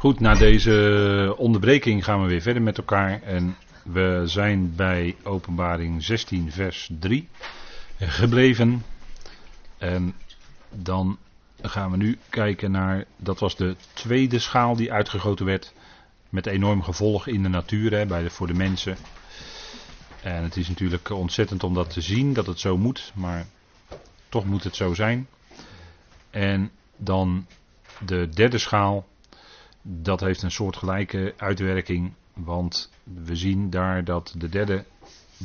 Goed, na deze onderbreking gaan we weer verder met elkaar. En we zijn bij Openbaring 16, vers 3 gebleven. En dan gaan we nu kijken naar. Dat was de tweede schaal die uitgegoten werd. Met enorm gevolg in de natuur, hè, bij voor de mensen. En het is natuurlijk ontzettend om dat te zien, dat het zo moet. Maar toch moet het zo zijn. En dan de derde schaal dat heeft een soortgelijke uitwerking, want we zien daar dat de derde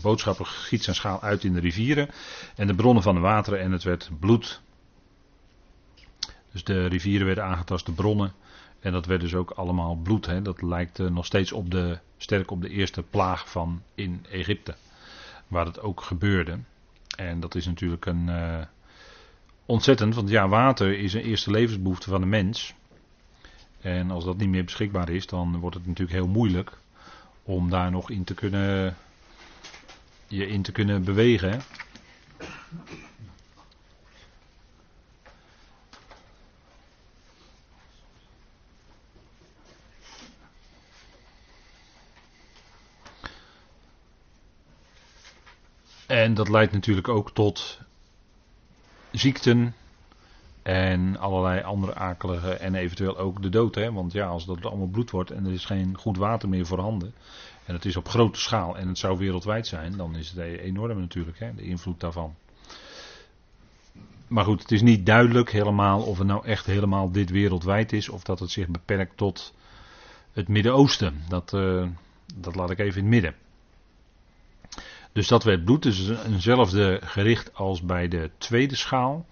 boodschapper giet zijn schaal uit in de rivieren en de bronnen van de wateren en het werd bloed. Dus de rivieren werden aangetast, de bronnen. En dat werd dus ook allemaal bloed. Hè. Dat lijkt eh, nog steeds op de, sterk op de eerste plaag van in Egypte. Waar het ook gebeurde. En dat is natuurlijk een uh, ontzettend, want ja, water is een eerste levensbehoefte van de mens. En als dat niet meer beschikbaar is, dan wordt het natuurlijk heel moeilijk om daar nog in te kunnen, je in te kunnen bewegen. En dat leidt natuurlijk ook tot ziekten, en allerlei andere akelige en eventueel ook de dood. Hè? Want ja, als dat allemaal bloed wordt en er is geen goed water meer voorhanden. En het is op grote schaal en het zou wereldwijd zijn. Dan is het enorm natuurlijk, hè? de invloed daarvan. Maar goed, het is niet duidelijk helemaal of het nou echt helemaal dit wereldwijd is. Of dat het zich beperkt tot het Midden-Oosten. Dat, uh, dat laat ik even in het midden. Dus dat werd bloed, dus eenzelfde gericht als bij de tweede schaal.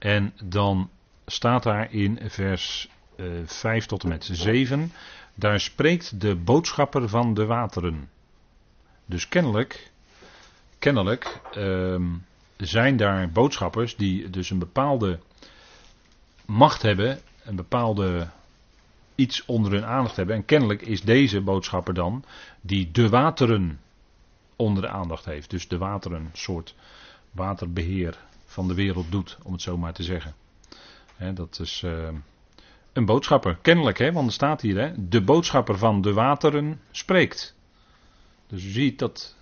En dan staat daar in vers uh, eh, 5 tot en met 7. Daar spreekt de boodschapper van de wateren. Dus kennelijk, kennelijk uh, zijn daar boodschappers die dus een bepaalde macht hebben, een bepaalde iets onder hun aandacht hebben. En kennelijk is deze boodschapper dan die de wateren onder de aandacht heeft. Dus de wateren, soort waterbeheer van de wereld doet, om het zo maar te zeggen. dat is uh, een boodschapper, kennelijk, hè, want er staat hier, de boodschapper van de wateren spreekt. Dus u ziet dat,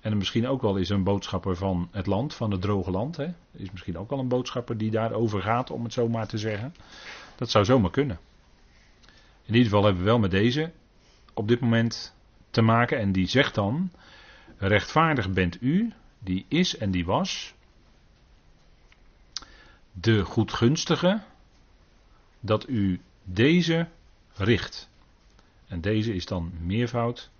en misschien ook wel is een boodschapper van het land, van het droge land. Hè. Is misschien ook wel een boodschapper die daarover gaat, om het zo maar te zeggen. Dat zou zomaar kunnen. In ieder geval hebben we wel met deze op dit moment te maken. En die zegt dan: Rechtvaardig bent u, die is en die was, de goedgunstige, dat u deze richt. En deze is dan meervoud.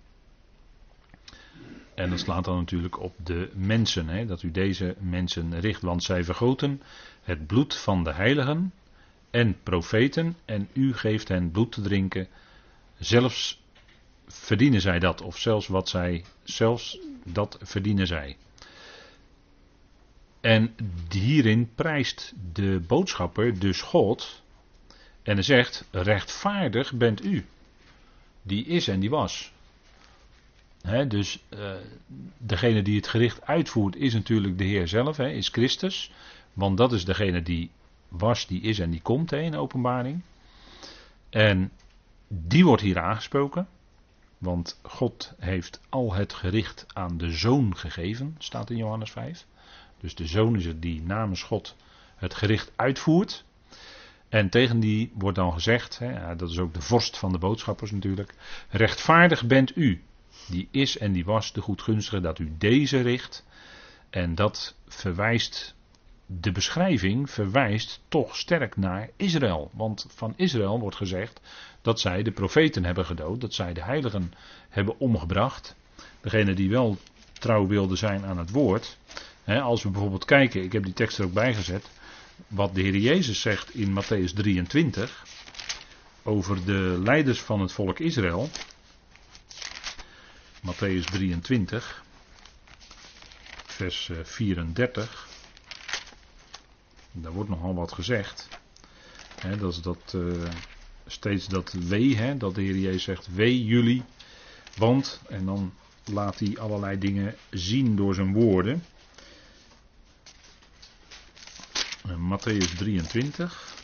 En dat slaat dan natuurlijk op de mensen, hè, dat u deze mensen richt, want zij vergoten het bloed van de heiligen en profeten en u geeft hen bloed te drinken. Zelfs verdienen zij dat, of zelfs wat zij, zelfs dat verdienen zij. En hierin prijst de boodschapper dus God. En hij zegt: rechtvaardig bent u. Die is en die was. dus uh, degene die het gericht uitvoert is natuurlijk de Heer zelf, is Christus. Want dat is degene die was, die is en die komt in openbaring. En die wordt hier aangesproken. Want God heeft al het gericht aan de zoon gegeven, staat in Johannes 5. Dus de zoon is het die namens God het gericht uitvoert. En tegen die wordt dan gezegd, hè, dat is ook de vorst van de boodschappers natuurlijk. Rechtvaardig bent u, die is en die was de goedgunstige, dat u deze richt. En dat verwijst, de beschrijving verwijst toch sterk naar Israël. Want van Israël wordt gezegd dat zij de profeten hebben gedood, dat zij de heiligen hebben omgebracht. Degene die wel trouw wilden zijn aan het woord als we bijvoorbeeld kijken, ik heb die tekst er ook bij gezet, wat de Heer Jezus zegt in Matthäus 23 over de leiders van het volk Israël. Matthäus 23, vers 34. Eh, Daar wordt nogal wat gezegd. dat is dat, uh, steeds dat wee, dat de Heer Jezus zegt, wee jullie, want, en dan laat hij allerlei dingen zien door zijn woorden. Matthäus 23.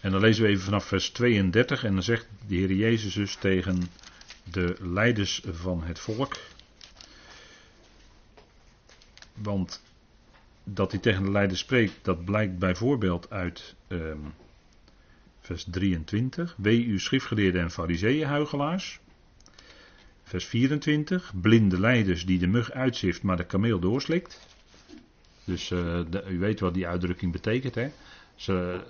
En dan lezen we even vanaf vers 32 en dan zegt de Heer Jezus dus tegen de leiders van het volk. Want dat hij tegen de leiders spreekt, dat blijkt bijvoorbeeld uit ehm, vers 23. Wee u schriftgeleerden en fariseeën huigelaars, Vers 24. Blinde leiders die de mug uitzift, maar de kameel doorslikt. Dus de, u weet wat die uitdrukking betekent. Hè? Ze,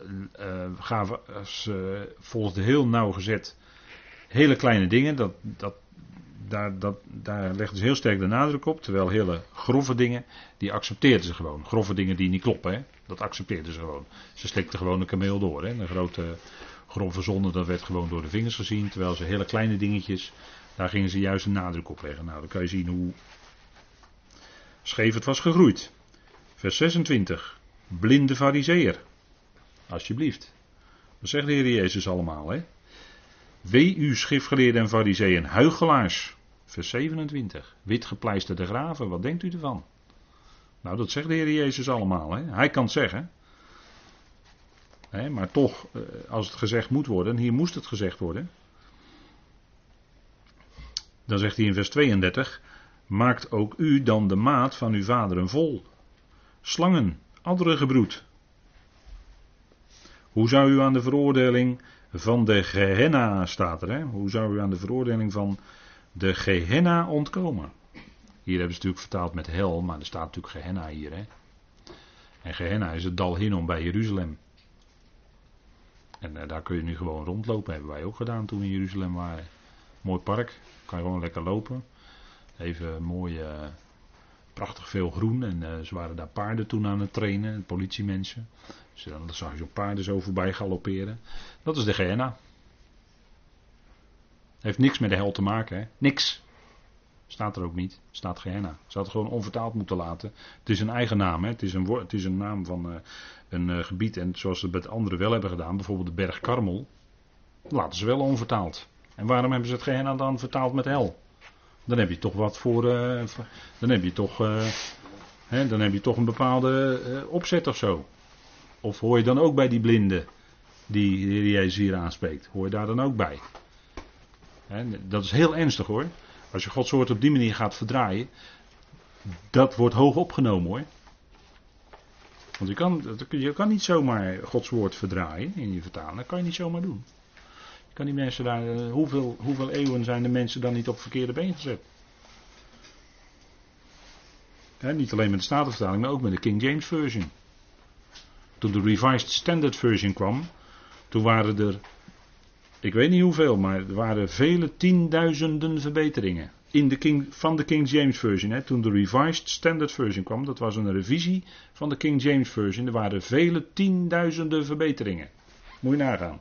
uh, gaven, ze volgden heel nauwgezet hele kleine dingen. Dat, dat, daar, dat, daar legden ze heel sterk de nadruk op. Terwijl hele grove dingen, die accepteerden ze gewoon. Grove dingen die niet kloppen, hè? dat accepteerden ze gewoon. Ze slikten gewoon een kameel door. Hè? Een grote grove zonde, dat werd gewoon door de vingers gezien. Terwijl ze hele kleine dingetjes, daar gingen ze juist een nadruk op leggen. Nou, dan kan je zien hoe scheef het was gegroeid. Vers 26. Blinde fariseer. Alsjeblieft. Dat zegt de Heer Jezus allemaal, hè? Wee u schriftgeleerden en fariseeën, huigelaars. Vers 27. Witgepleisterde graven, wat denkt u ervan? Nou, dat zegt de Heer Jezus allemaal. Hè? Hij kan het zeggen. Hè, maar toch, eh, als het gezegd moet worden, hier moest het gezegd worden. Dan zegt hij in vers 32. Maakt ook u dan de maat van uw vaderen vol. Slangen, gebroed. Hoe zou u aan de veroordeling van de Gehenna staat er. Hè? Hoe zou u aan de veroordeling van de Gehenna ontkomen? Hier hebben ze natuurlijk vertaald met hel, maar er staat natuurlijk Gehenna hier. Hè? En Gehenna is het dal Hinnom bij Jeruzalem. En uh, daar kun je nu gewoon rondlopen. Hebben wij ook gedaan toen we in Jeruzalem waren. Mooi park. Kan je gewoon lekker lopen. Even mooi, uh, prachtig veel groen. En uh, ze waren daar paarden toen aan het trainen. Politiemensen. Dus dan zag je zo'n paarden zo voorbij galopperen. Dat is de Gehenna. Heeft niks met de hel te maken, hè? Niks. Staat er ook niet. Staat Gehenna. Ze had het gewoon onvertaald moeten laten. Het is een eigen naam, hè? Het, is een, het is een naam van een gebied. En zoals ze het met anderen wel hebben gedaan, bijvoorbeeld de berg Karmel, laten ze wel onvertaald. En waarom hebben ze het Gehenna dan vertaald met hel? Dan heb je toch wat voor. Uh, dan heb je toch. Hè, dan heb je toch een bepaalde opzet of zo. Of hoor je dan ook bij die blinden die de Jezus hier aanspreekt? Hoor je daar dan ook bij? dat is heel ernstig hoor. Als je Gods woord op die manier gaat verdraaien, dat wordt hoog opgenomen hoor. Want je kan, je kan niet zomaar Gods woord verdraaien in je vertaling. Dat kan je niet zomaar doen. Kan die mensen daar, eh, hoeveel, hoeveel eeuwen zijn de mensen dan niet op verkeerde been gezet? niet alleen met de Statenvertaling, maar ook met de King James Version. Toen de Revised Standard Version kwam, toen waren er, ik weet niet hoeveel, maar er waren vele tienduizenden verbeteringen. In de King, van de King James Version. Toen de Revised Standard Version kwam, dat was een revisie van de King James Version. Er waren vele tienduizenden verbeteringen. Moet je nagaan.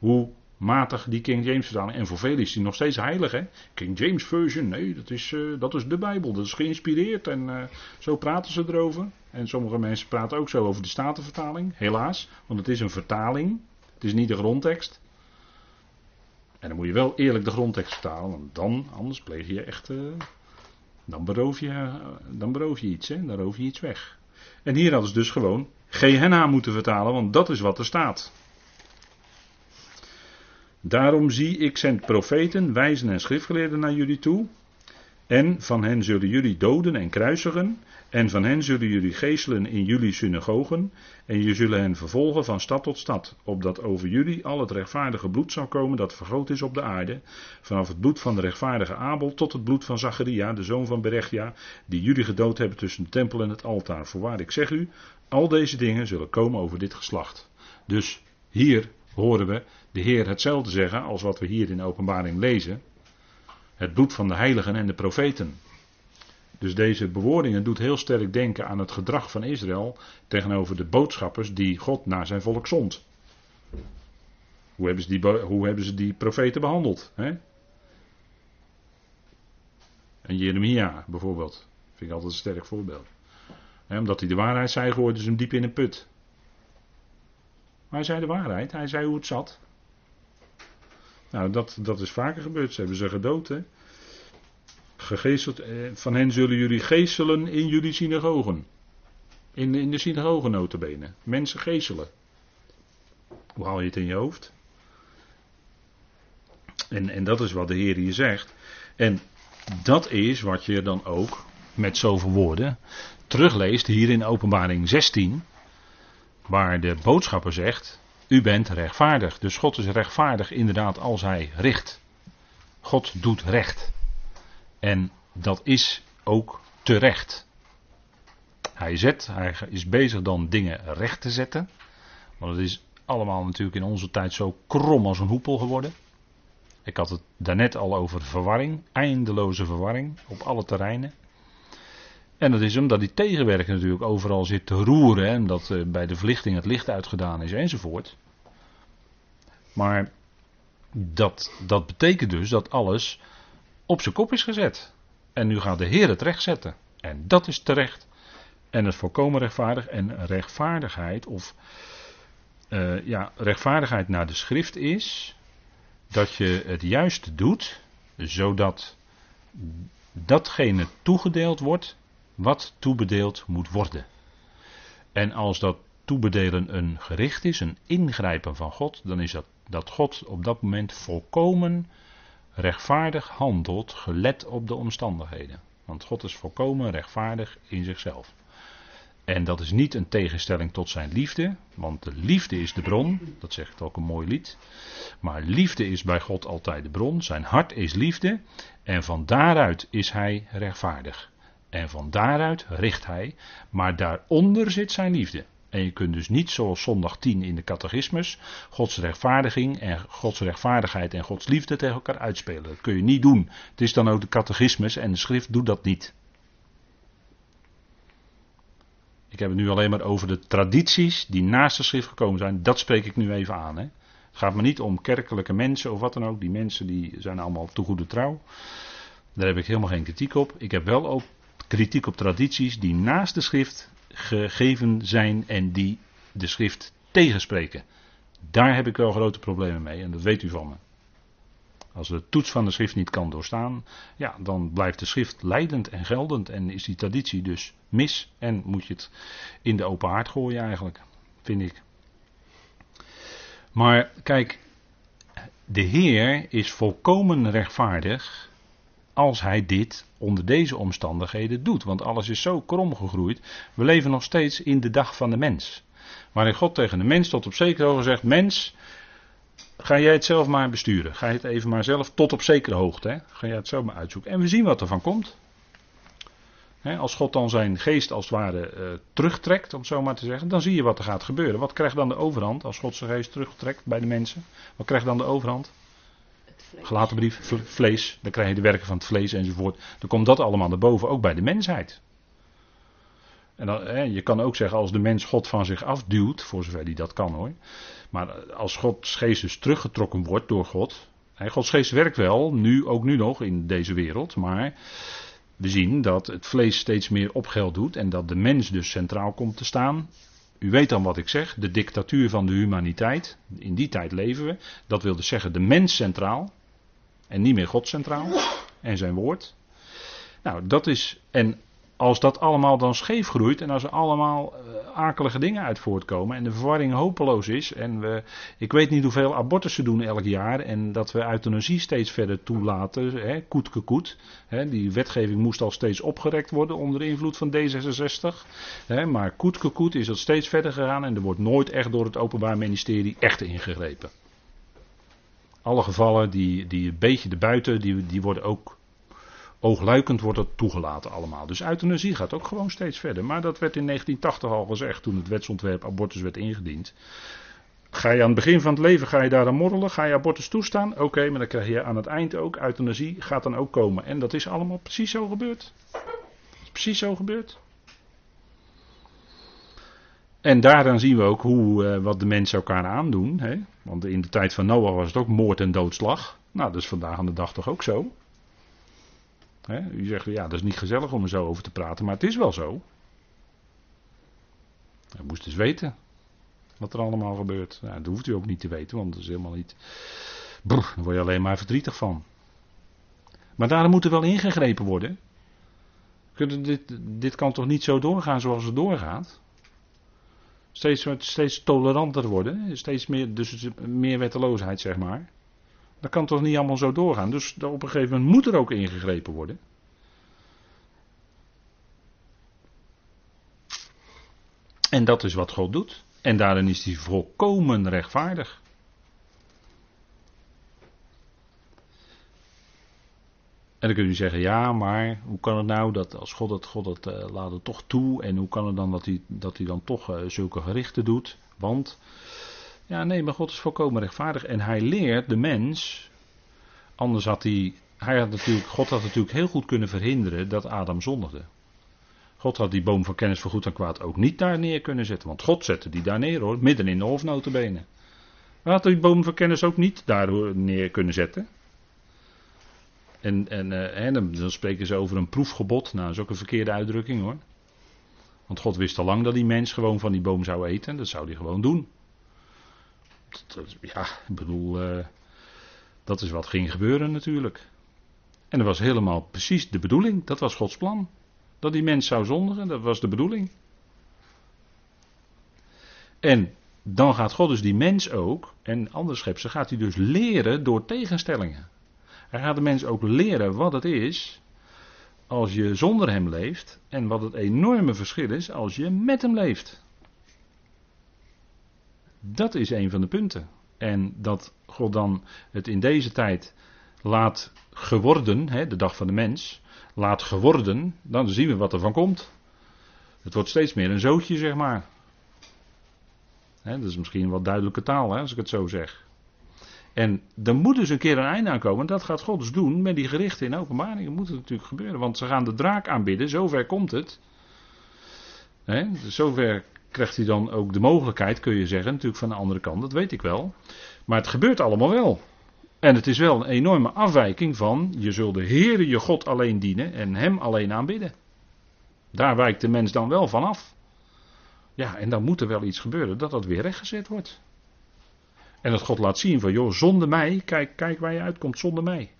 Hoe matig die King James vertaling. En voor velen is die nog steeds heilig. Hè? King James Version, nee, dat is, uh, dat is de Bijbel. Dat is geïnspireerd en uh, zo praten ze erover. En sommige mensen praten ook zo over de Statenvertaling, helaas. Want het is een vertaling, het is niet de grondtekst. En dan moet je wel eerlijk de grondtekst vertalen, want dan, anders pleeg je echt. Uh, dan, beroof je, dan beroof je iets, hè? dan roof je iets weg. En hier hadden ze dus gewoon Gehenna moeten vertalen, want dat is wat er staat. Daarom zie ik zend profeten, wijzen en schriftgeleerden naar jullie toe. En van hen zullen jullie doden en kruisigen. En van hen zullen jullie geestelen in jullie synagogen. En je zullen hen vervolgen van stad tot stad. Opdat over jullie al het rechtvaardige bloed zal komen dat vergroot is op de aarde. Vanaf het bloed van de rechtvaardige Abel tot het bloed van Zacharia, de zoon van Berechia. Die jullie gedood hebben tussen de tempel en het altaar. Voorwaar ik zeg u, al deze dingen zullen komen over dit geslacht. Dus hier horen we de Heer hetzelfde zeggen als wat we hier in de openbaring lezen. Het bloed van de heiligen en de profeten. Dus deze bewoordingen doet heel sterk denken aan het gedrag van Israël tegenover de boodschappers die God naar zijn volk zond. Hoe hebben ze die, hoe hebben ze die profeten behandeld? Hè? En Jeremia bijvoorbeeld, vind ik altijd een sterk voorbeeld. omdat hij de waarheid zei, gooiden ze hem diep in een put. Maar hij zei de waarheid, hij zei hoe het zat. Nou, dat, dat is vaker gebeurd. Ze hebben ze gedood, hè. Eh, van hen zullen jullie geestelen in jullie synagogen. In, in de synagogen. Mensen geestelen. Hoe haal je het in je hoofd? En, en dat is wat de Heer hier zegt. En dat is wat je dan ook met zoveel woorden terugleest hier in Openbaring 16, waar de boodschapper zegt: U bent rechtvaardig. Dus God is rechtvaardig inderdaad als Hij richt. God doet recht. En dat is ook terecht. Hij zet, hij is bezig dan dingen recht te zetten. Want het is allemaal natuurlijk in onze tijd zo krom als een hoepel geworden. Ik had het daarnet al over verwarring, eindeloze verwarring op alle terreinen. En dat is omdat die tegenwerker natuurlijk overal zit te roeren en dat uh, bij de verlichting het licht uitgedaan is enzovoort. Maar dat, dat betekent dus dat alles op zijn kop is gezet. En nu gaat de Heer het recht zetten. En dat is terecht. En het volkomen rechtvaardig. En rechtvaardigheid, of uh, ja, rechtvaardigheid naar de schrift is dat je het juiste doet, zodat datgene toegedeeld wordt wat toebedeeld moet worden. En als dat toebedelen een gericht is, een ingrijpen van God, dan is dat dat God op dat moment volkomen rechtvaardig handelt, gelet op de omstandigheden. Want God is volkomen rechtvaardig in zichzelf. En dat is niet een tegenstelling tot zijn liefde, want de liefde is de bron, dat zegt ook een mooi lied. Maar liefde is bij God altijd de bron, zijn hart is liefde en van daaruit is hij rechtvaardig. En van daaruit richt hij, maar daaronder zit zijn liefde. En je kunt dus niet zoals zondag 10 in de catechismus Gods rechtvaardiging en Gods rechtvaardigheid en Gods liefde tegen elkaar uitspelen. Dat kun je niet doen. Het is dan ook de catechismus en de schrift doet dat niet. Ik heb het nu alleen maar over de tradities die naast de schrift gekomen zijn. Dat spreek ik nu even aan. Hè. Het gaat me niet om kerkelijke mensen of wat dan ook. Die mensen die zijn allemaal te goede trouw. Daar heb ik helemaal geen kritiek op. Ik heb wel ook kritiek op tradities die naast de schrift gegeven zijn en die de schrift tegenspreken. Daar heb ik wel grote problemen mee en dat weet u van me. Als de toets van de schrift niet kan doorstaan, ja, dan blijft de schrift leidend en geldend en is die traditie dus mis en moet je het in de open haard gooien eigenlijk, vind ik. Maar kijk, de Heer is volkomen rechtvaardig als hij dit onder deze omstandigheden doet. Want alles is zo krom gegroeid. We leven nog steeds in de dag van de mens. Waarin God tegen de mens tot op zekere hoogte zegt: Mens, ga jij het zelf maar besturen. Ga je het even maar zelf tot op zekere hoogte. Hè? Ga jij het zelf maar uitzoeken. En we zien wat er van komt. als God dan zijn geest als het ware uh, terugtrekt, om het zo maar te zeggen, dan zie je wat er gaat gebeuren. Wat krijgt dan de overhand als God zijn geest terugtrekt bij de mensen? Wat krijgt dan de overhand? Gelaten brief, vlees, dan krijg je de werken van het vlees enzovoort. Dan komt dat allemaal naar boven, ook bij de mensheid. En dan, hè, je kan ook zeggen, als de mens God van zich afduwt, voor zover die dat kan hoor. Maar als Gods geest dus teruggetrokken wordt door God. Hè, Gods geest werkt wel, nu, ook nu nog in deze wereld. Maar we zien dat het vlees steeds meer opgeld doet. En dat de mens dus centraal komt te staan. U weet dan wat ik zeg, de dictatuur van de humaniteit. In die tijd leven we. Dat wil dus zeggen de mens centraal. En niet meer God centraal. En zijn woord. Nou, dat is. En als dat allemaal dan scheef groeit en als er allemaal uh, akelige dingen uit voortkomen en de verwarring hopeloos is en we, ik weet niet hoeveel abortussen doen elk jaar en dat we euthanasie steeds verder toelaten, hè, koetke koet, hè, die wetgeving moest al steeds opgerekt worden onder invloed van D66, hè, maar koetke koet is dat steeds verder gegaan en er wordt nooit echt door het Openbaar Ministerie echt ingegrepen. Alle gevallen die, die een beetje erbuiten, die, die worden ook Oogluikend wordt dat toegelaten allemaal. Dus euthanasie gaat ook gewoon steeds verder. Maar dat werd in 1980 al gezegd toen het wetsontwerp abortus werd ingediend. Ga je aan het begin van het leven ga je daar aan morrelen? Ga je abortus toestaan? Oké, maar dan krijg je aan het eind ook euthanasie. Gaat dan ook komen. En dat is allemaal precies zo gebeurd. precies zo gebeurd. En daaraan zien we ook hoe, uh, wat de mensen elkaar aandoen. Hè? Want in de tijd van Noach was het ook moord en doodslag. Nou, dat is vandaag aan de dag toch ook zo. u zegt, ja, dat is niet gezellig om er zo over te praten, maar het is wel zo. Je moest eens weten wat er allemaal gebeurt. Nou, dat hoeft u ook niet te weten, want dat is helemaal niet. Brr, daar word je alleen maar verdrietig van. Maar daarom moet er wel ingegrepen worden. Dit, dit kan toch niet zo doorgaan zoals het doorgaat? Steeds, steeds toleranter worden. Steeds meer, dus meer wetteloosheid, zeg maar. Dat kan toch niet allemaal zo doorgaan. Dus op een gegeven moment moet er ook ingegrepen worden. En dat is wat God doet. En daarin is hij volkomen rechtvaardig. En dan kun je zeggen, ja, maar hoe kan het nou dat als God het, God het uh, laat het toch toe en hoe kan het dan dat hij, dat hij dan toch uh, zulke gerichten doet? Want, ja nee, maar God is volkomen rechtvaardig en hij leert de mens, anders had hij, hij had natuurlijk, God had natuurlijk heel goed kunnen verhinderen dat Adam zondigde. God had die boom van kennis van goed en kwaad ook niet daar neer kunnen zetten, want God zette die daar neer hoor, midden in de hofnotenbenen. Hij had die boom van kennis ook niet daar neer kunnen zetten. En, en, uh, dan, dan, spreken ze over een proefgebod. Nou, dat is ook een verkeerde uitdrukking hoor. Want God wist al lang dat die mens gewoon van die boom zou eten. Dat zou hij gewoon doen. Ja, ik bedoel, uh, dat is wat ging gebeuren natuurlijk. En dat was helemaal precies de bedoeling. Dat was Gods plan. Dat die mens zou zondigen, dat was de bedoeling. En dan gaat God dus die mens ook, en andere schepsen, gaat hij dus leren door tegenstellingen. Hij gaat de mens ook leren wat het is als je zonder hem leeft en wat het enorme verschil is als je met hem leeft. Dat is een van de punten. En dat God dan het in deze tijd laat geworden, hè, de dag van de mens, laat geworden, dan zien we wat er van komt. Het wordt steeds meer een zootje, zeg maar. Hè, dat is misschien wat duidelijke taal, hè, als ik het zo zeg. En er moet dus een keer een einde aankomen. Dat gaat God dus doen met die gerichten in openbaringen. Moet het natuurlijk gebeuren. Want ze gaan de draak aanbidden. Zover komt het. He, zover krijgt hij dan ook de mogelijkheid, kun je zeggen. Natuurlijk van de andere kant, dat weet ik wel. Maar het gebeurt allemaal wel. En het is wel een enorme afwijking van. Je zult de Heere je God alleen dienen en hem alleen aanbidden. Daar wijkt de mens dan wel van af. Ja, en dan moet er wel iets gebeuren dat dat weer rechtgezet wordt. En dat God laat zien van, joh, zonder mij, kijk, kijk waar je uitkomt, zonder mij.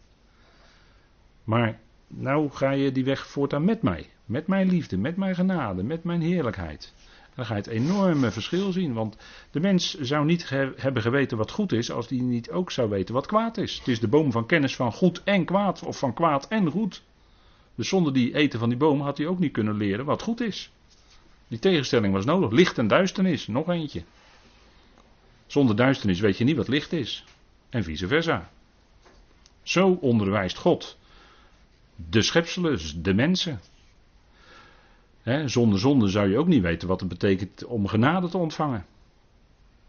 Maar nou ga je die weg voortaan met mij. Met mijn liefde, met mijn genade, met mijn heerlijkheid. Dan ga je het enorme verschil zien. Want de mens zou niet hebben geweten wat goed is als die niet ook zou weten wat kwaad is. Het is de boom van kennis van goed en kwaad, of van kwaad en goed. Dus zonder die eten van die boom had hij ook niet kunnen leren wat goed is. Die tegenstelling was nodig. Licht en duisternis, nog eentje. Zonder duisternis weet je niet wat licht is. En vice versa. Zo onderwijst God de schepselen, de mensen. zonder zonde zou je ook niet weten wat het betekent om genade te ontvangen.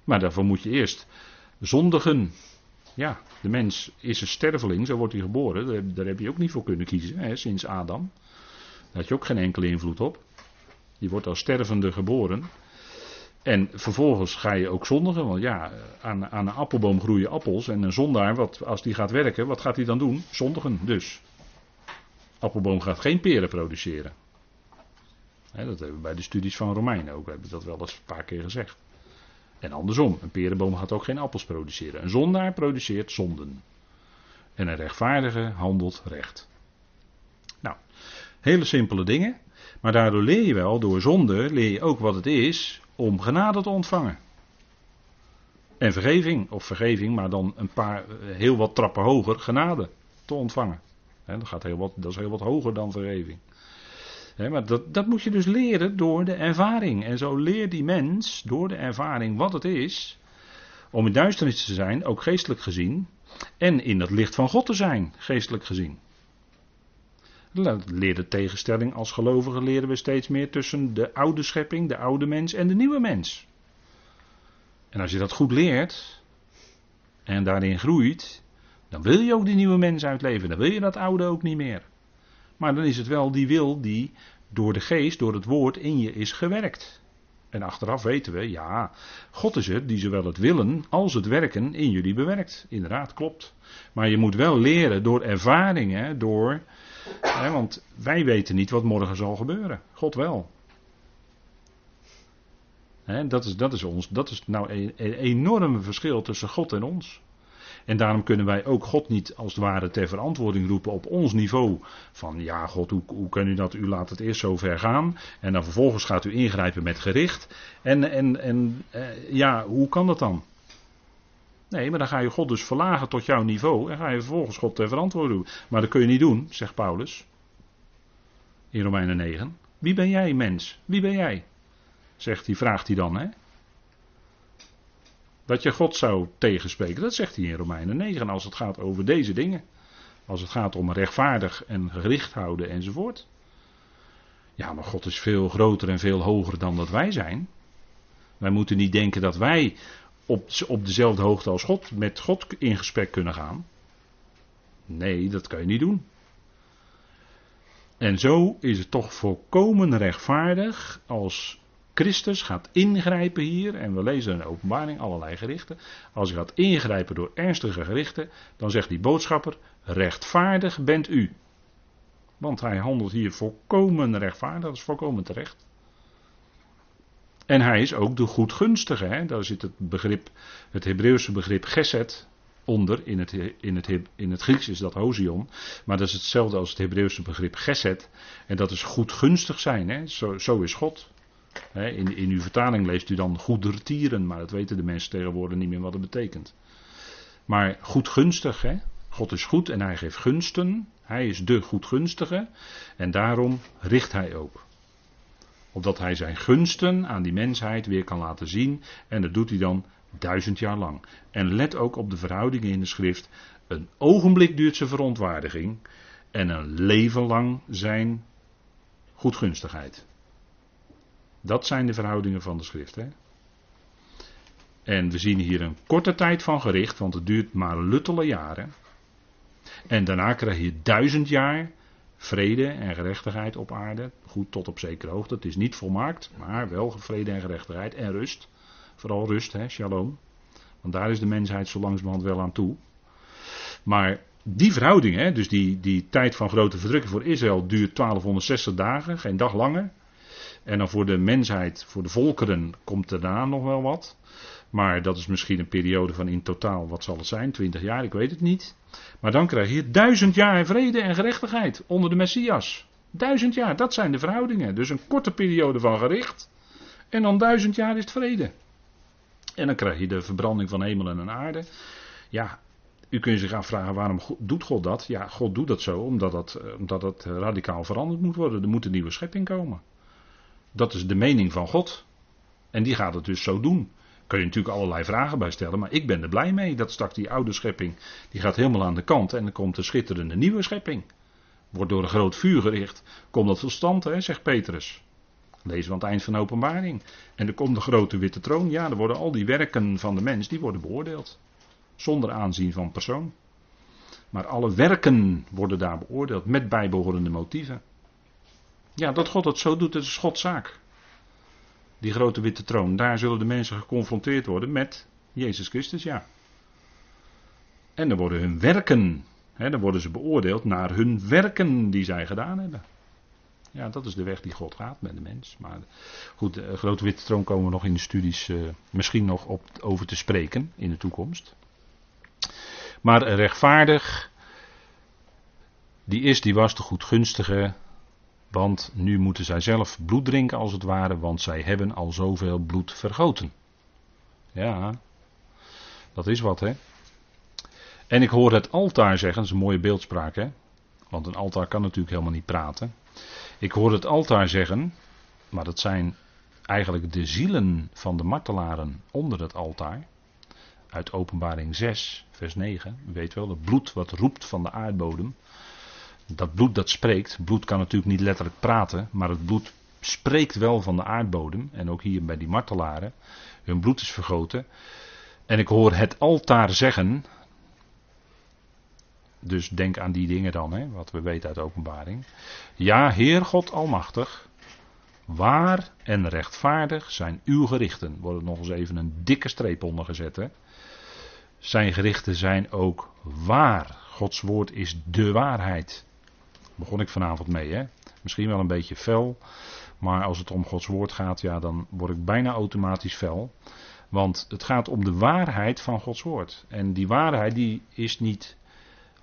Maar daarvoor moet je eerst zondigen. Ja, de mens is een sterveling, zo wordt hij geboren. Daar heb je ook niet voor kunnen kiezen, sinds Adam. Daar had je ook geen enkele invloed op. Je wordt als stervende geboren. En vervolgens ga je ook zondigen, want ja, aan, aan een appelboom groeien appels. En een zondaar, wat, als die gaat werken, wat gaat hij dan doen? Zondigen dus. Appelboom gaat geen peren produceren. dat hebben we bij de studies van Romeinen ook, hebben dat wel eens een paar keer gezegd. En andersom, een perenboom gaat ook geen appels produceren. Een zondaar produceert zonden. En een rechtvaardige handelt recht. Nou, hele simpele dingen. Maar daardoor leer je wel, door zonde leer je ook wat het is om genade te ontvangen. En vergeving, of vergeving, maar dan een paar, eh, heel wat trappen hoger, genade te ontvangen. dat, gaat heel wat, dat is heel wat hoger dan vergeving. maar dat, dat moet je dus leren door de ervaring. En zo leert die mens door de ervaring wat het is om in duisternis te zijn, ook geestelijk gezien, en in het licht van God te zijn, geestelijk gezien. Leer tegenstelling als gelovigen leren we steeds meer tussen de oude schepping, de oude mens en de nieuwe mens. En als je dat goed leert en daarin groeit, dan wil je ook die nieuwe mens uitleven. Dan wil je dat oude ook niet meer. Maar dan is het wel die wil die door de geest, door het woord in je is gewerkt. En achteraf weten we, ja, God is het die zowel het willen als het werken in jullie bewerkt. Inderdaad, klopt. Maar je moet wel leren door ervaringen, door want wij weten niet wat morgen zal gebeuren. God wel. dat, is, dat, is ons, dat is nou een, enorme verschil tussen God en ons. En daarom kunnen wij ook God niet als het ware ter verantwoording roepen op ons niveau. Van ja, God, hoe, hoe kan u dat? U laat het eerst zo ver gaan. En dan vervolgens gaat u ingrijpen met gericht. En, en, en eh, ja, hoe kan dat dan? Nee, maar dan ga je God dus verlagen tot jouw niveau. En ga je vervolgens God ter verantwoording roepen. Maar dat kun je niet doen, zegt Paulus. In Romeinen 9. Wie ben jij, mens? Wie ben jij? Zegt hij, vraagt hij dan, hè? Dat je God zou tegenspreken, dat zegt hij in Romeinen 9 als het gaat over deze dingen. Als het gaat om rechtvaardig en gericht houden enzovoort. Ja, maar God is veel groter en veel hoger dan dat wij zijn. Wij moeten niet denken dat wij op, op dezelfde hoogte als God met God in gesprek kunnen gaan. Nee, dat kan je niet doen. En zo is het toch volkomen rechtvaardig als Christus gaat ingrijpen hier, en we lezen in de openbaring allerlei gerichten. Als hij gaat ingrijpen door ernstige gerichten, dan zegt die boodschapper: rechtvaardig bent u. Want hij handelt hier volkomen rechtvaardig, dat is volkomen terecht. En hij is ook de goedgunstige. Hè? Daar zit het begrip, het Hebreeuwse begrip geset onder. In het, in, het, in het Grieks is dat hosion. Maar dat is hetzelfde als het Hebreeuwse begrip geset. En dat is goedgunstig zijn. Hè? Zo, zo is God. In, in uw vertaling leest u dan goedertieren, maar dat weten de mensen tegenwoordig niet meer wat het betekent. Maar goedgunstig, hè? God is goed en hij geeft gunsten. Hij is de goedgunstige en daarom richt hij ook. Opdat hij zijn gunsten aan die mensheid weer kan laten zien en dat doet hij dan duizend jaar lang. En let ook op de verhoudingen in de schrift. Een ogenblik duurt zijn verontwaardiging en een leven lang zijn goedgunstigheid. Dat zijn de verhoudingen van de schrift. Hè? En we zien hier een korte tijd van gericht, want het duurt maar luttele jaren. En daarna krijg je duizend jaar vrede en gerechtigheid op aarde. Goed, tot op zekere hoogte. Het is niet volmaakt, maar wel vrede en gerechtigheid en rust. Vooral rust, hè, shalom. Want daar is de mensheid zo langzamerhand wel aan toe. Maar die verhouding, hè, dus die, die tijd van grote verdrukking voor Israël duurt 1260 dagen, geen dag langer. En dan voor de mensheid, voor de volkeren, komt daarna nog wel wat. Maar dat is misschien een periode van in totaal, wat zal het zijn? 20 jaar, ik weet het niet. Maar dan krijg je duizend jaar vrede en gerechtigheid onder de Messias. Duizend jaar, dat zijn de verhoudingen. Dus een korte periode van gericht. En dan duizend jaar is het vrede. En dan krijg je de verbranding van hemel en aarde. Ja, u kunt zich afvragen waarom doet God dat? Ja, God doet dat zo omdat dat, eh, omdat dat radicaal veranderd moet worden. Er moet een nieuwe schepping komen. Dat is de mening van God. En die gaat het dus zo doen. Kun je natuurlijk allerlei vragen bij stellen, maar ik ben er blij mee dat straks die oude schepping, die gaat helemaal aan de kant en dan komt de schitterende nieuwe schepping. Wordt door een groot vuur gericht, komt dat tot stand, hè, zegt Petrus. Lezen we aan het eind van de openbaring. En er komt de grote witte troon, ja, er worden al die werken van de mens, die worden beoordeeld. Zonder aanzien van persoon. Maar alle werken worden daar beoordeeld met bijbehorende motieven. Ja, dat God het zo doet, dat is Gods zaak. Die grote witte troon, daar zullen de mensen geconfronteerd worden met Jezus Christus, ja. En dan worden hun werken, hè, dan worden ze beoordeeld naar hun werken die zij gedaan hebben. Ja, dat is de weg die God gaat met de mens. Maar goed, de grote witte troon komen we nog in de studies uh, misschien nog op, over te spreken in de toekomst. Maar rechtvaardig, die is, die was de goedgunstige, want nu moeten zij zelf bloed drinken als het ware, want zij hebben al zoveel bloed vergoten. Ja, dat is wat hè. En ik hoor het altaar zeggen, dat is een mooie beeldspraak hè. Want een altaar kan natuurlijk helemaal niet praten. Ik hoor het altaar zeggen, maar dat zijn eigenlijk de zielen van de martelaren onder het altaar. Uit openbaring 6, vers 9. U weet wel, het bloed wat roept van de aardbodem. Dat bloed dat spreekt, bloed kan natuurlijk niet letterlijk praten, maar het bloed spreekt wel van de aardbodem. En ook hier bij die martelaren, hun bloed is vergoten. En ik hoor het altaar zeggen, dus denk aan die dingen dan, hè, wat we weten uit de openbaring. Ja, Heer God Almachtig, waar en rechtvaardig zijn uw gerichten. Wordt er nog eens even een dikke streep onder gezet. Hè. Zijn gerichten zijn ook waar. Gods woord is de waarheid begon ik vanavond mee. Hè? Misschien wel een beetje fel. Maar als het om Gods woord gaat, ja, dan word ik bijna automatisch fel. Want het gaat om de waarheid van Gods woord. En die waarheid die is niet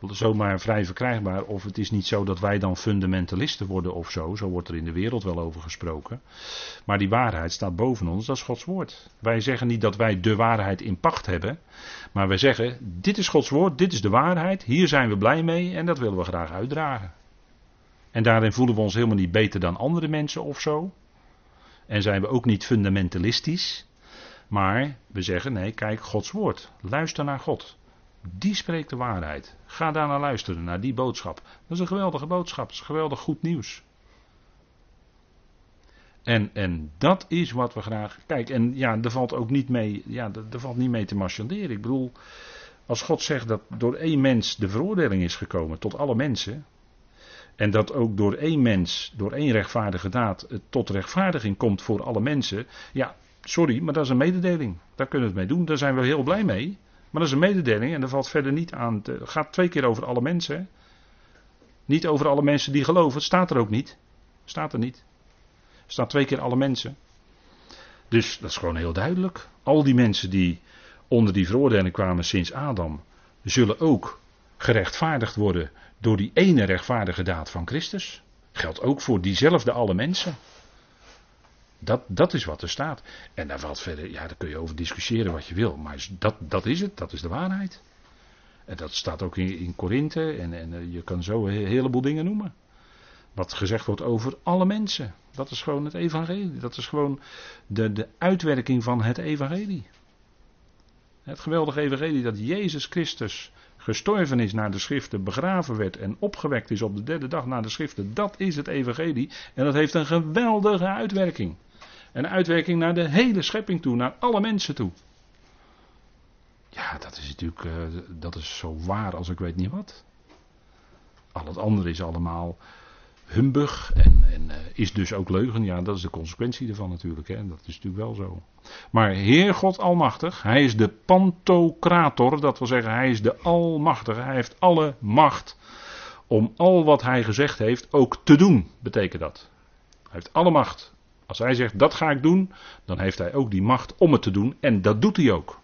zomaar vrij verkrijgbaar. Of het is niet zo dat wij dan fundamentalisten worden of zo. Zo wordt er in de wereld wel over gesproken. Maar die waarheid staat boven ons, dat is Gods woord. Wij zeggen niet dat wij de waarheid in pacht hebben. Maar wij zeggen, dit is Gods woord, dit is de waarheid. Hier zijn we blij mee en dat willen we graag uitdragen. En daarin voelen we ons helemaal niet beter dan andere mensen of zo. En zijn we ook niet fundamentalistisch. Maar we zeggen, nee, kijk, Gods woord. Luister naar God. Die spreekt de waarheid. Ga daar naar luisteren, naar die boodschap. Dat is een geweldige boodschap, dat is geweldig goed nieuws. En, en dat is wat we graag. Kijk, en ja, er valt ook niet mee, ja, er, valt niet mee te marchanderen. Ik bedoel, als God zegt dat door één mens de veroordeling is gekomen tot alle mensen. En dat ook door één mens, door één rechtvaardige daad, het tot rechtvaardiging komt voor alle mensen. Ja, sorry, maar dat is een mededeling. Daar kunnen we het mee doen. Daar zijn we heel blij mee. Maar dat is een mededeling en dat valt verder niet aan. Het gaat twee keer over alle mensen. Niet over alle mensen die geloven. Het staat er ook niet. Staat er niet. Staat twee keer alle mensen. Dus dat is gewoon heel duidelijk. Al die mensen die onder die veroordeling kwamen sinds Adam, zullen ook gerechtvaardigd worden door die ene rechtvaardige daad van Christus. Geldt ook voor diezelfde alle mensen. Dat, dat is wat er staat. En daar valt verder, ja, daar kun je over discussiëren wat je wil. Maar dat, dat is het, dat is de waarheid. En dat staat ook in, in Korinthe en, en eh, je kan zo een heleboel dingen noemen. Wat gezegd wordt over alle mensen. Dat is gewoon het evangelie. Dat is gewoon de, de uitwerking van het evangelie. Het geweldige evangelie dat Jezus Christus gestorven is naar de schriften, begraven werd en opgewekt is op de derde dag na de schriften. Dat is het evangelie. En dat heeft een geweldige uitwerking. Een uitwerking naar de hele schepping toe, naar alle mensen toe. Ja, dat is natuurlijk uh, dat is zo waar als ik weet niet wat. Al het andere is allemaal humbug en, en uh, is dus ook leugen. Ja, dat is de consequentie ervan natuurlijk. Hè. Dat is natuurlijk wel zo. Maar Heer God Almachtig, Hij is de Pantocrator, dat wil zeggen, Hij is de Almachtige. Hij heeft alle macht om al wat Hij gezegd heeft ook te doen, betekent dat. Hij heeft alle macht als hij zegt dat ga ik doen, dan heeft hij ook die macht om het te doen en dat doet hij ook.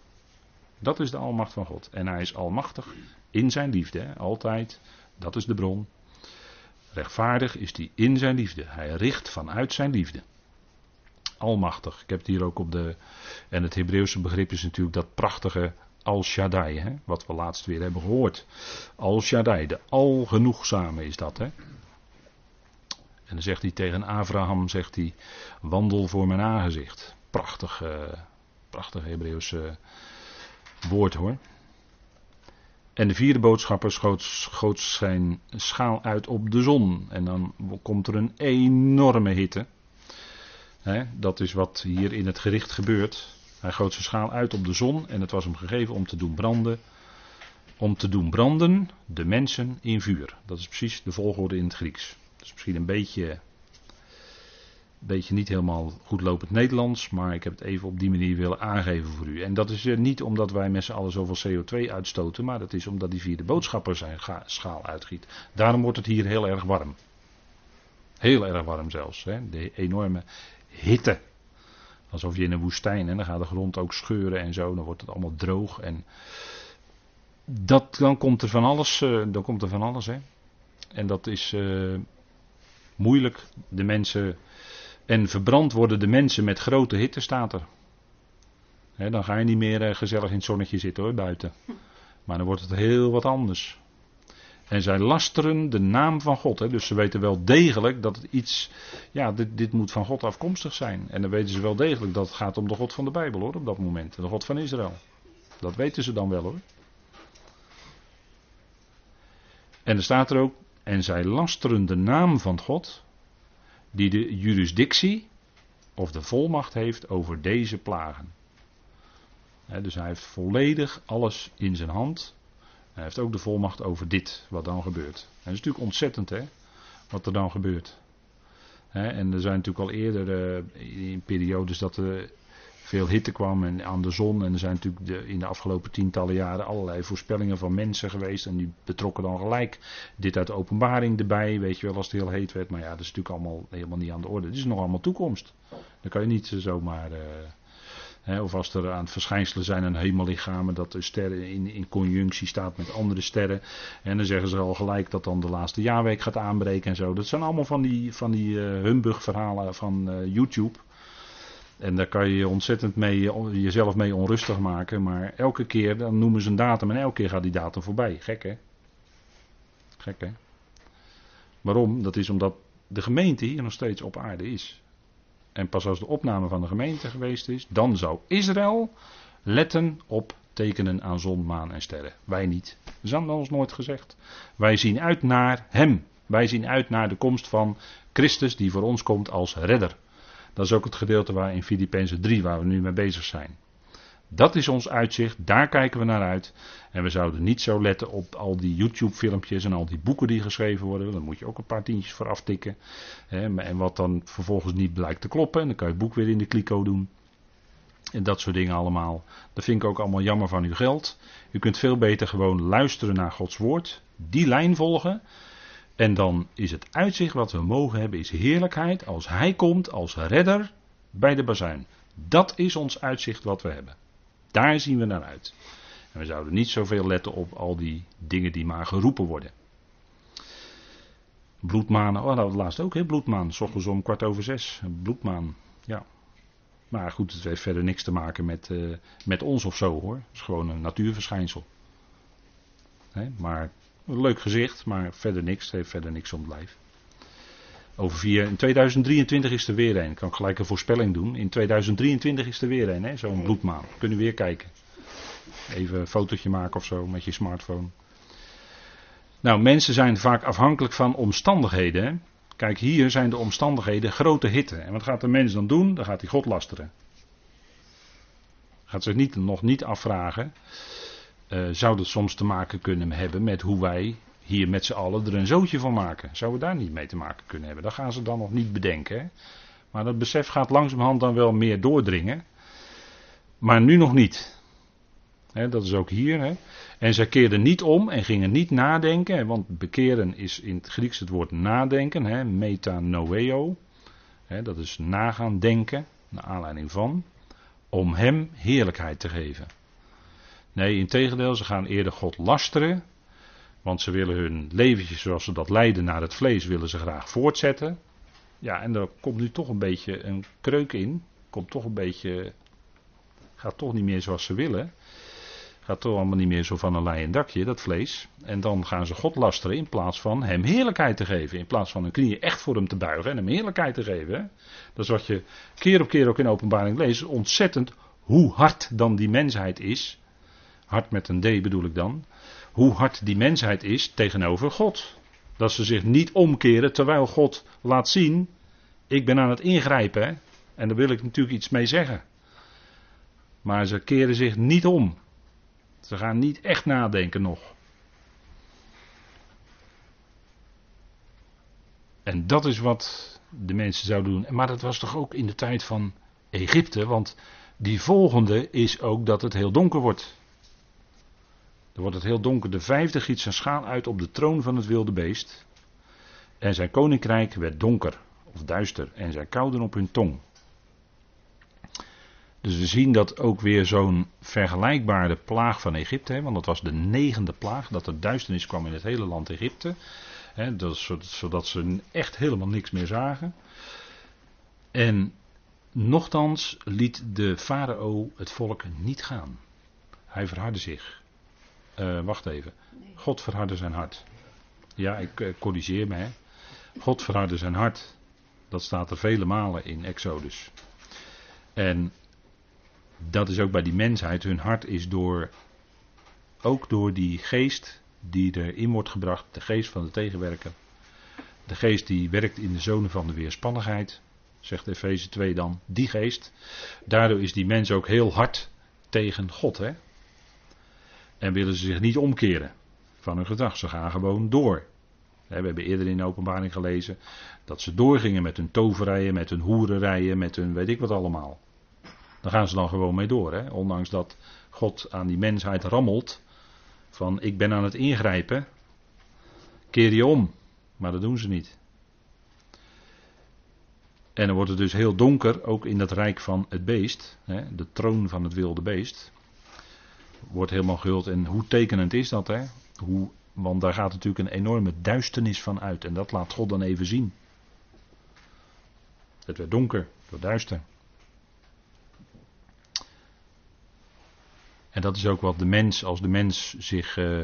Dat is de almacht van God. En hij is almachtig in zijn liefde, hè? altijd. Dat is de bron. Rechtvaardig is hij in zijn liefde. Hij richt vanuit zijn liefde. Almachtig. Ik heb het hier ook op de. En het Hebreeuwse begrip is natuurlijk dat prachtige Al Shaddai, hè? wat we laatst weer hebben gehoord. Al Shaddai, de algenoegzame is dat. Hè? En dan zegt hij tegen Abraham, zegt hij, wandel voor mijn aangezicht. Prachtig, uh, prachtig Hebreeuws uh, woord hoor. En de vierde boodschapper schoot, zijn schaal uit op de zon. En dan komt er een enorme hitte. dat is wat hier in het gericht gebeurt. Hij goot zijn schaal uit op de zon en het was hem gegeven om te doen branden. Om te doen branden de mensen in vuur. Dat is precies de volgorde in het Grieks is misschien een beetje, beetje niet helemaal goed lopend Nederlands, maar ik heb het even op die manier willen aangeven voor u. En dat is uh, niet omdat wij met z'n allen zoveel CO2 uitstoten, maar dat is omdat die vierde boodschapper zijn schaal uitgiet. Daarom wordt het hier heel erg warm. Heel erg warm zelfs. Hè? De enorme hitte. Alsof je in een woestijn en dan gaat de grond ook scheuren en zo. Dan wordt het allemaal droog. En dat, dan komt er van alles. Uh, dan komt er van alles. Hè? En dat is. Uh, moeilijk. De mensen. En verbrand worden de mensen met grote hitte, staat er. dan ga je niet meer eh, gezellig in het zonnetje zitten hoor, buiten. Maar dan wordt het heel wat anders. En zij lasteren de naam van God. Hè? Dus ze weten wel degelijk dat het iets. Ja, dit, dit moet van God afkomstig zijn. En dan weten ze wel degelijk dat het gaat om de God van de Bijbel hoor, op dat moment. De God van Israël. Dat weten ze dan wel hoor. En er staat er ook. En zij lasteren de naam van God, die de jurisdictie of de volmacht heeft over deze plagen. dus hij heeft volledig alles in zijn hand. Hij heeft ook de volmacht over dit, wat dan gebeurt. Dat is natuurlijk ontzettend, hè, wat er dan gebeurt. en er zijn natuurlijk al eerder uh, in periodes dat er veel hitte kwam en aan de zon. En er zijn natuurlijk de, in de afgelopen tientallen jaren allerlei voorspellingen van mensen geweest. En die betrokken dan gelijk dit uit openbaring erbij. Weet je wel, als het heel heet werd. Maar ja, dat is natuurlijk allemaal helemaal niet aan de orde. Het is nog allemaal toekomst. Dan kan je niet zomaar. Uh, of als er aan het verschijnselen zijn aan hemellichamen, dat de sterren in, in conjunctie staat met andere sterren. En dan zeggen ze al gelijk dat dan de laatste jaarweek gaat aanbreken en zo. Dat zijn allemaal van die, van die uh, humbug verhalen van YouTube. En daar kan je ontzettend mee, jezelf mee onrustig maken. Maar elke keer dan noemen ze een datum en elke keer gaat die datum voorbij. Gek hè? Gek hè? Waarom? Dat is omdat de gemeente hier nog steeds op aarde is. En pas als de opname van de gemeente geweest is, dan zou Israël letten op tekenen aan zon, maan en sterren. Wij niet. Dat is ons nooit gezegd. Wij zien uit naar Hem. Wij zien uit naar de komst van Christus die voor ons komt als redder. Dat is ook het gedeelte waar in Filippenzen 3 waar we nu mee bezig zijn. Dat is ons uitzicht, daar kijken we naar uit. En we zouden niet zo letten op al die YouTube-filmpjes en al die boeken die geschreven worden. Daar moet je ook een paar tientjes voor aftikken. En wat dan vervolgens niet blijkt te kloppen, en dan kan je het boek weer in de kliko doen. En dat soort dingen allemaal. Dat vind ik ook allemaal jammer van uw geld. U kunt veel beter gewoon luisteren naar Gods woord, die lijn volgen. En dan is het uitzicht wat we mogen hebben, is heerlijkheid als Hij komt als redder bij de bazuin. Dat is ons uitzicht wat we hebben. Daar zien we naar uit. En we zouden niet zoveel letten op al die dingen die maar geroepen worden. Bloedmanen, oh, dat laatst ook, hè? Bloedmaan, s om kwart over zes. Bloedmaan, ja. Maar goed, het heeft verder niks te maken met, uh, met ons of zo hoor. Het is gewoon een natuurverschijnsel. Maar een leuk gezicht, maar verder niks. Het heeft verder niks om lijf. Over vier, in 2023 is er weer een. Ik kan gelijk een voorspelling doen. In 2023 is er weer een, zo'n bloedmaan. Kunnen we weer kijken. Even een fotootje maken of zo met je smartphone. Nou, mensen zijn vaak afhankelijk van omstandigheden. Hè? Kijk, hier zijn de omstandigheden grote hitte. En wat gaat de mens dan doen? Dan gaat hij God lasteren. Gaat zich niet, nog niet afvragen. Uh, zou dat soms te maken kunnen hebben met hoe wij hier met z'n allen er een zootje van maken. Zouden we daar niet mee te maken kunnen hebben? Dat gaan ze dan nog niet bedenken. Maar dat besef gaat langzamerhand dan wel meer doordringen. Maar nu nog niet. dat is ook hier. En zij keerden niet om en gingen niet nadenken. Want bekeren is in het Grieks het woord nadenken. Hè? Metanoeo. dat is nagaan denken. Naar aanleiding van. Om hem heerlijkheid te geven. Nee, in tegendeel, ze gaan eerder God lasteren want ze willen hun leventje zoals ze dat leiden naar het vlees, willen ze graag voortzetten. Ja, en er komt nu toch een beetje een kreuk in. Komt toch een beetje. Gaat toch niet meer zoals ze willen. Gaat toch allemaal niet meer zo van een leien dakje, dat vlees. En dan gaan ze God lasteren in plaats van hem heerlijkheid te geven. In plaats van hun knieën echt voor hem te buigen en hem heerlijkheid te geven. Dat is wat je keer op keer ook in openbaring leest. Ontzettend hoe hard dan die mensheid is. Hard met een D bedoel ik dan hoe hard die mensheid is tegenover God. Dat ze zich niet omkeren terwijl God laat zien, ik ben aan het ingrijpen en daar wil ik natuurlijk iets mee zeggen. Maar ze keren zich niet om. Ze gaan niet echt nadenken nog. En dat is wat de mensen zouden doen. Maar dat was toch ook in de tijd van Egypte, want die volgende is ook dat het heel donker wordt. Dan wordt het heel donker. De vijfde giet zijn schaal uit op de troon van het wilde beest. En zijn koninkrijk werd donker of duister en zij kouden op hun tong. Dus we zien dat ook weer zo'n vergelijkbare plaag van Egypte, want dat was de negende plaag, dat er duisternis kwam in het hele land Egypte. Hè, dat, zodat ze echt helemaal niks meer zagen. En nochtans liet de farao het volk niet gaan. Hij verhardde zich. Uh, wacht even. God verhardde zijn hart. Ja, ik uh, corrigeer me. Hè. God verhardde zijn hart. Dat staat er vele malen in Exodus. En dat is ook bij die mensheid. Hun hart is door, ook door die geest die erin wordt gebracht, de geest van de tegenwerker. De geest die werkt in de zone van de weerspannigheid, zegt Efeze 2 dan, die geest. Daardoor is die mens ook heel hard tegen God. Hè? En willen ze zich niet omkeren van hun gedrag. Ze gaan gewoon door. We hebben eerder in de openbaring gelezen dat ze doorgingen met hun toverijen, met hun hoererijen, met hun weet ik wat allemaal. Dan gaan ze dan gewoon mee door. Hè? Ondanks dat God aan die mensheid rammelt van ik ben aan het ingrijpen, keer je om. Maar dat doen ze niet. En dan wordt het dus heel donker, ook in dat rijk van het beest, hè, de troon van het wilde beest. Wordt helemaal gehuld. En hoe tekenend is dat, hè? Hoe, want daar gaat natuurlijk een enorme duisternis van uit. En dat laat God dan even zien. Het werd donker, het werd duister. En dat is ook wat de mens, als de mens zich uh,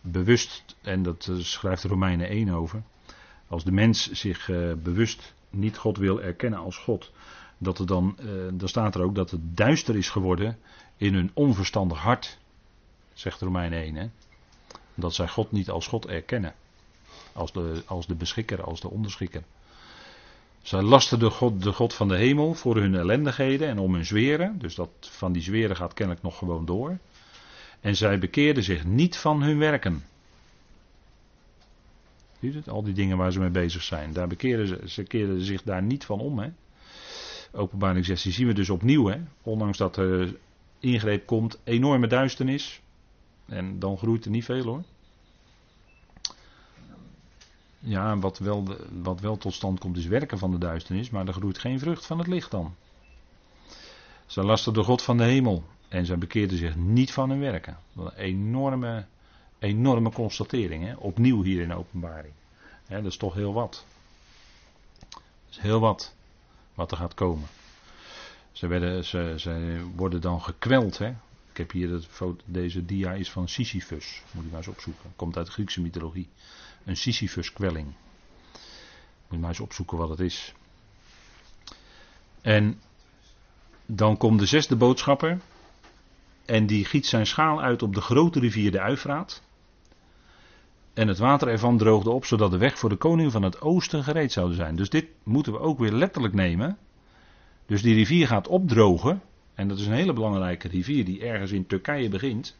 bewust, en dat uh, schrijft Romeinen 1 over, als de mens zich uh, bewust niet God wil erkennen als God, dat er dan, dan staat er ook dat het duister is geworden in hun onverstandig hart, zegt Romeinen 1. Hè? Dat zij God niet als God erkennen, als de, als de beschikker, als de onderschikker. Zij lasten de God, de God van de hemel voor hun ellendigheden en om hun zweren. Dus dat van die zweren gaat kennelijk nog gewoon door. En zij bekeerden zich niet van hun werken. Ziet het? Al die dingen waar ze mee bezig zijn. Daar bekeerden ze, keerden zich daar niet van om. Hè? Openbaring 16 zien we dus opnieuw. Hè? Ondanks dat er ingreep komt, enorme duisternis. En dan groeit er niet veel hoor. Ja, wat wel, wat wel tot stand komt is werken van de duisternis, maar er groeit geen vrucht van het licht dan. Zij lasten de God van de hemel en zij bekeerden zich niet van hun werken. Een enorme, enorme constatering, hè? opnieuw hier in de openbaring. dat is toch heel wat. Dat is heel wat wat er gaat komen. Ze, werden, ze, worden dan gekweld. Hè? Ik heb hier foto, deze dia is van Sisyphus. Moet je maar eens opzoeken. Komt uit de Griekse mythologie. Een Sisyphus-kwelling. Moet je maar eens opzoeken wat het is. En dan komt de zesde boodschapper. En die giet zijn schaal uit op de grote rivier de Uifraat. En het water ervan droogde op, zodat de weg voor de koning van het oosten gereed zou zijn. Dus dit moeten we ook weer letterlijk nemen. Dus die rivier gaat opdrogen. En dat is een hele belangrijke rivier die ergens in Turkije begint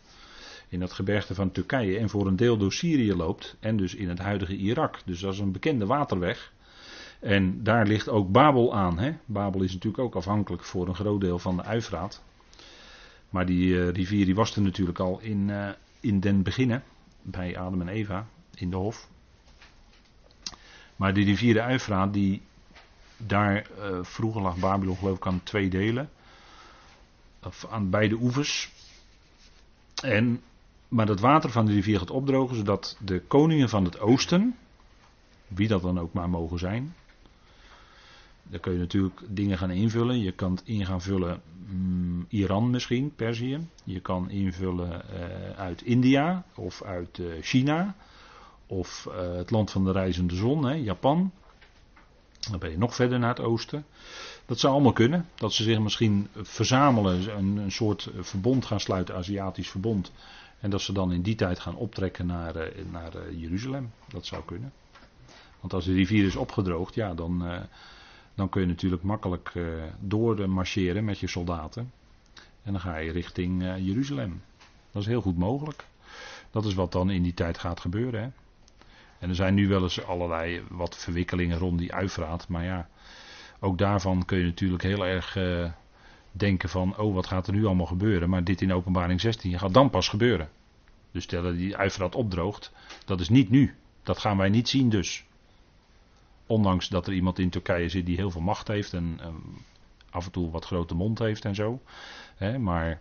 in dat gebergte van Turkije en voor een deel door Syrië loopt en dus in het huidige Irak. Dus dat is een bekende waterweg. En daar ligt ook Babel aan. Hè? Babel is natuurlijk ook afhankelijk voor een groot deel van de Uifraat. Maar die uh, rivier die was er natuurlijk al in, uh, in den beginnen, bij Adam en Eva, in de hof. Maar die rivier de Uifraat, die daar uh, vroeger lag Babylon geloof ik aan twee delen. Of aan beide oevers. En maar dat water van de rivier gaat opdrogen, zodat de koningen van het oosten, wie dat dan ook maar mogen zijn, daar kun je natuurlijk dingen gaan invullen. Je kan het in gaan vullen mm, Iran misschien, Perzië. Je kan invullen uh, uit India of uit uh, China. Of het land van de reizende zon, hè, Japan. Dan ben je nog verder naar het oosten. Dat zou allemaal kunnen. Dat ze zich misschien verzamelen, een, een soort verbond gaan sluiten, Aziatisch verbond. En dat ze dan in die tijd gaan optrekken naar, uh, naar uh, Jeruzalem. Dat zou kunnen. Want als de rivier is opgedroogd, ja, dan, uh, dan kun je natuurlijk makkelijk door marcheren met je soldaten. En dan ga je richting Jeruzalem. Dat is heel goed mogelijk. Dat is wat dan in die tijd gaat gebeuren. Hè? En er zijn nu wel eens allerlei wat verwikkelingen rond die Uifraat. Maar ja, ook daarvan kun je natuurlijk heel erg denken van, oh wat gaat er nu allemaal gebeuren. Maar dit in openbaring 16 gaat dan pas gebeuren. Dus stellen die Uifraat opdroogt, dat is niet nu. Dat gaan wij niet zien dus. Ondanks dat er iemand in Turkije zit die heel veel macht heeft en um, af en toe wat grote mond heeft en zo. Hè, maar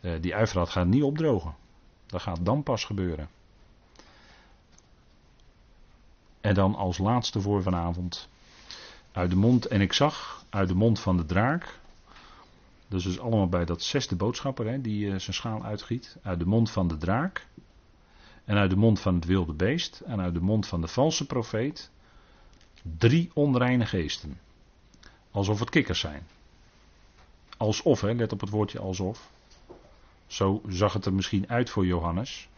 uh, die Uifraat gaat niet opdrogen. Dat gaat dan pas gebeuren. En dan als laatste voor vanavond. Uit de mond, en ik zag uit de mond van de draak, dus dus allemaal bij dat zesde boodschapper hè, die uh, zijn schaal uitgiet. Uit de mond van de draak. En uit de mond van het wilde beest. En uit de mond van de valse profeet. Drie onreine geesten. Alsof het kikkers zijn. Alsof, hè, let op het woordje alsof. Zo zag het er misschien uit voor Johannes.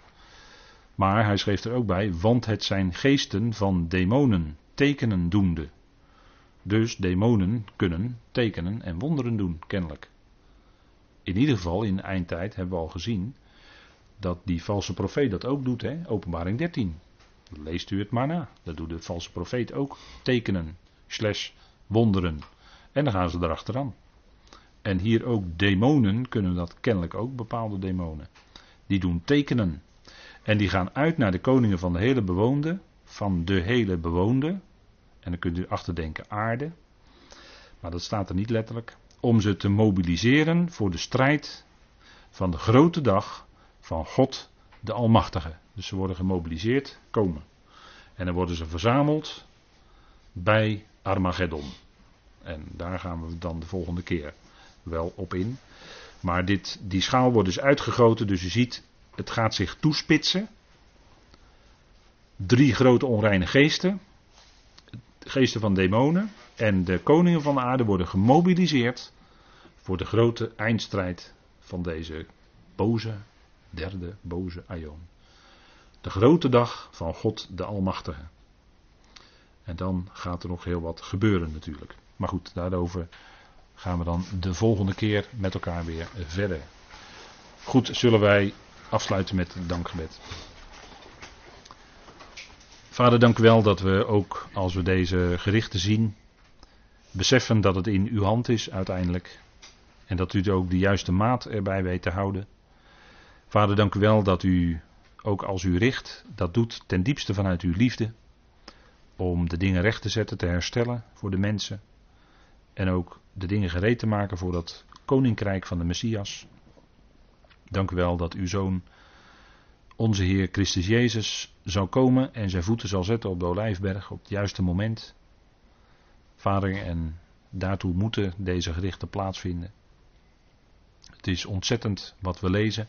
Maar hij schreef er ook bij, want het zijn geesten van demonen, tekenen doende. Dus demonen kunnen tekenen en wonderen doen, kennelijk in ieder geval in de eindtijd hebben we al gezien dat die valse profeet dat ook doet, hè? openbaring 13. Leest u het maar na. Dat doet de valse profeet ook. Tekenen, slash wonderen. En dan gaan ze erachteraan. En hier ook demonen kunnen dat kennelijk ook, bepaalde demonen. Die doen tekenen. En die gaan uit naar de koningen van de hele bewoonde, van de hele bewoonde. En dan kunt u achterdenken aarde. maar dat staat er niet letterlijk, om ze te mobiliseren voor de strijd van de grote dag van God de Almachtige. Dus ze worden gemobiliseerd, komen. En dan worden ze verzameld bij Armageddon. En daar gaan we dan de volgende keer wel op in. Maar dit, die schaal wordt dus uitgegoten, dus je ziet, het gaat zich toespitsen. Drie grote onreine geesten, geesten van demonen en de koningen van de aarde worden gemobiliseerd voor de grote eindstrijd van deze boze, derde boze aion. De grote dag van God de Almachtige. En dan gaat er nog heel wat gebeuren natuurlijk. Maar goed, daarover gaan we dan de volgende keer met elkaar weer verder. Goed, zullen wij afsluiten met het dankgebed. Vader, dank u wel dat we ook als we deze gerichten zien, beseffen dat het in uw hand is uiteindelijk. En dat u ook de juiste maat erbij weet te houden. Vader, dank u wel dat u ook als u richt, dat doet ten diepste vanuit uw liefde. Om de dingen recht te zetten, te herstellen voor de mensen. En ook de dingen gereed te maken voor dat koninkrijk van de Messias. Dank u wel dat uw zoon, onze Heer Christus Jezus, zal komen en zijn voeten zal zetten op de Olijfberg op het juiste moment. Vader, en daartoe moeten deze gerichten plaatsvinden. Het is ontzettend wat we lezen.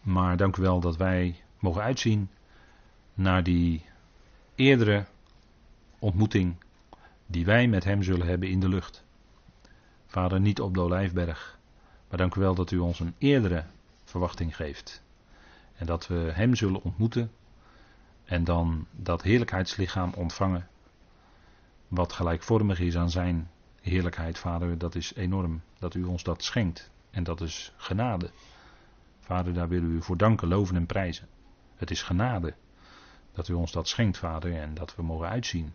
Maar dank u wel dat wij mogen uitzien naar die eerdere ontmoeting die wij met Hem zullen hebben in de lucht. Vader, niet op de Olijfberg, maar dank u wel dat u ons een eerdere verwachting geeft. En dat we Hem zullen ontmoeten en dan dat heerlijkheidslichaam ontvangen, wat gelijkvormig is aan Zijn heerlijkheid, Vader. Dat is enorm dat u ons dat schenkt en dat is genade. Vader, daar willen we u voor danken, loven en prijzen. Het is genade dat u ons dat schenkt, Vader, en dat we mogen uitzien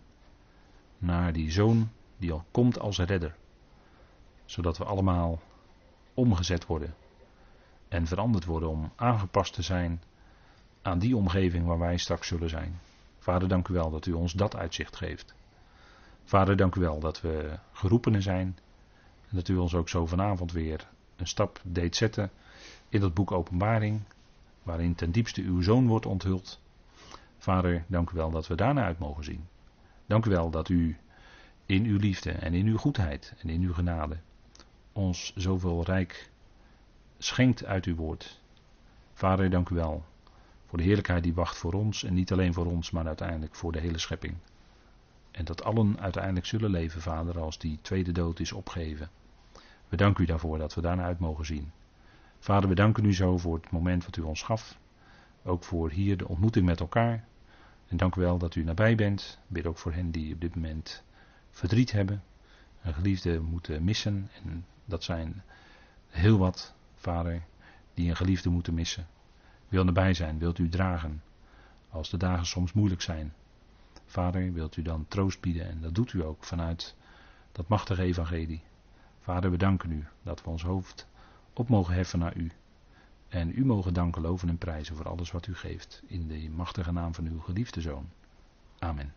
naar die zoon die al komt als redder. Zodat we allemaal omgezet worden en veranderd worden om aangepast te zijn aan die omgeving waar wij straks zullen zijn. Vader, dank u wel dat u ons dat uitzicht geeft. Vader, dank u wel dat we geroepenen zijn en dat u ons ook zo vanavond weer een stap deed zetten in dat boek Openbaring, waarin ten diepste uw zoon wordt onthuld. Vader, dank u wel dat we daarna uit mogen zien. Dank u wel dat u in uw liefde en in uw goedheid en in uw genade ons zoveel rijk schenkt uit uw woord. Vader, dank u wel voor de heerlijkheid die wacht voor ons en niet alleen voor ons, maar uiteindelijk voor de hele schepping. En dat allen uiteindelijk zullen leven, Vader, als die tweede dood is opgeheven. We danken u daarvoor dat we daarna uit mogen zien. Vader, we danken u zo voor het moment wat u ons gaf. Ook voor hier de ontmoeting met elkaar. En dank u wel dat u nabij bent. Bid ook voor hen die op dit moment verdriet hebben. Een geliefde moeten missen. En dat zijn heel wat, vader, die een geliefde moeten missen. Wil nabij zijn, wilt u dragen. Als de dagen soms moeilijk zijn. Vader, wilt u dan troost bieden. En dat doet u ook vanuit dat machtige evangelie. Vader, we danken u dat we ons hoofd op mogen heffen naar u. En u mogen danken, loven en prijzen voor alles wat u geeft. In de machtige naam van uw geliefde zoon. Amen.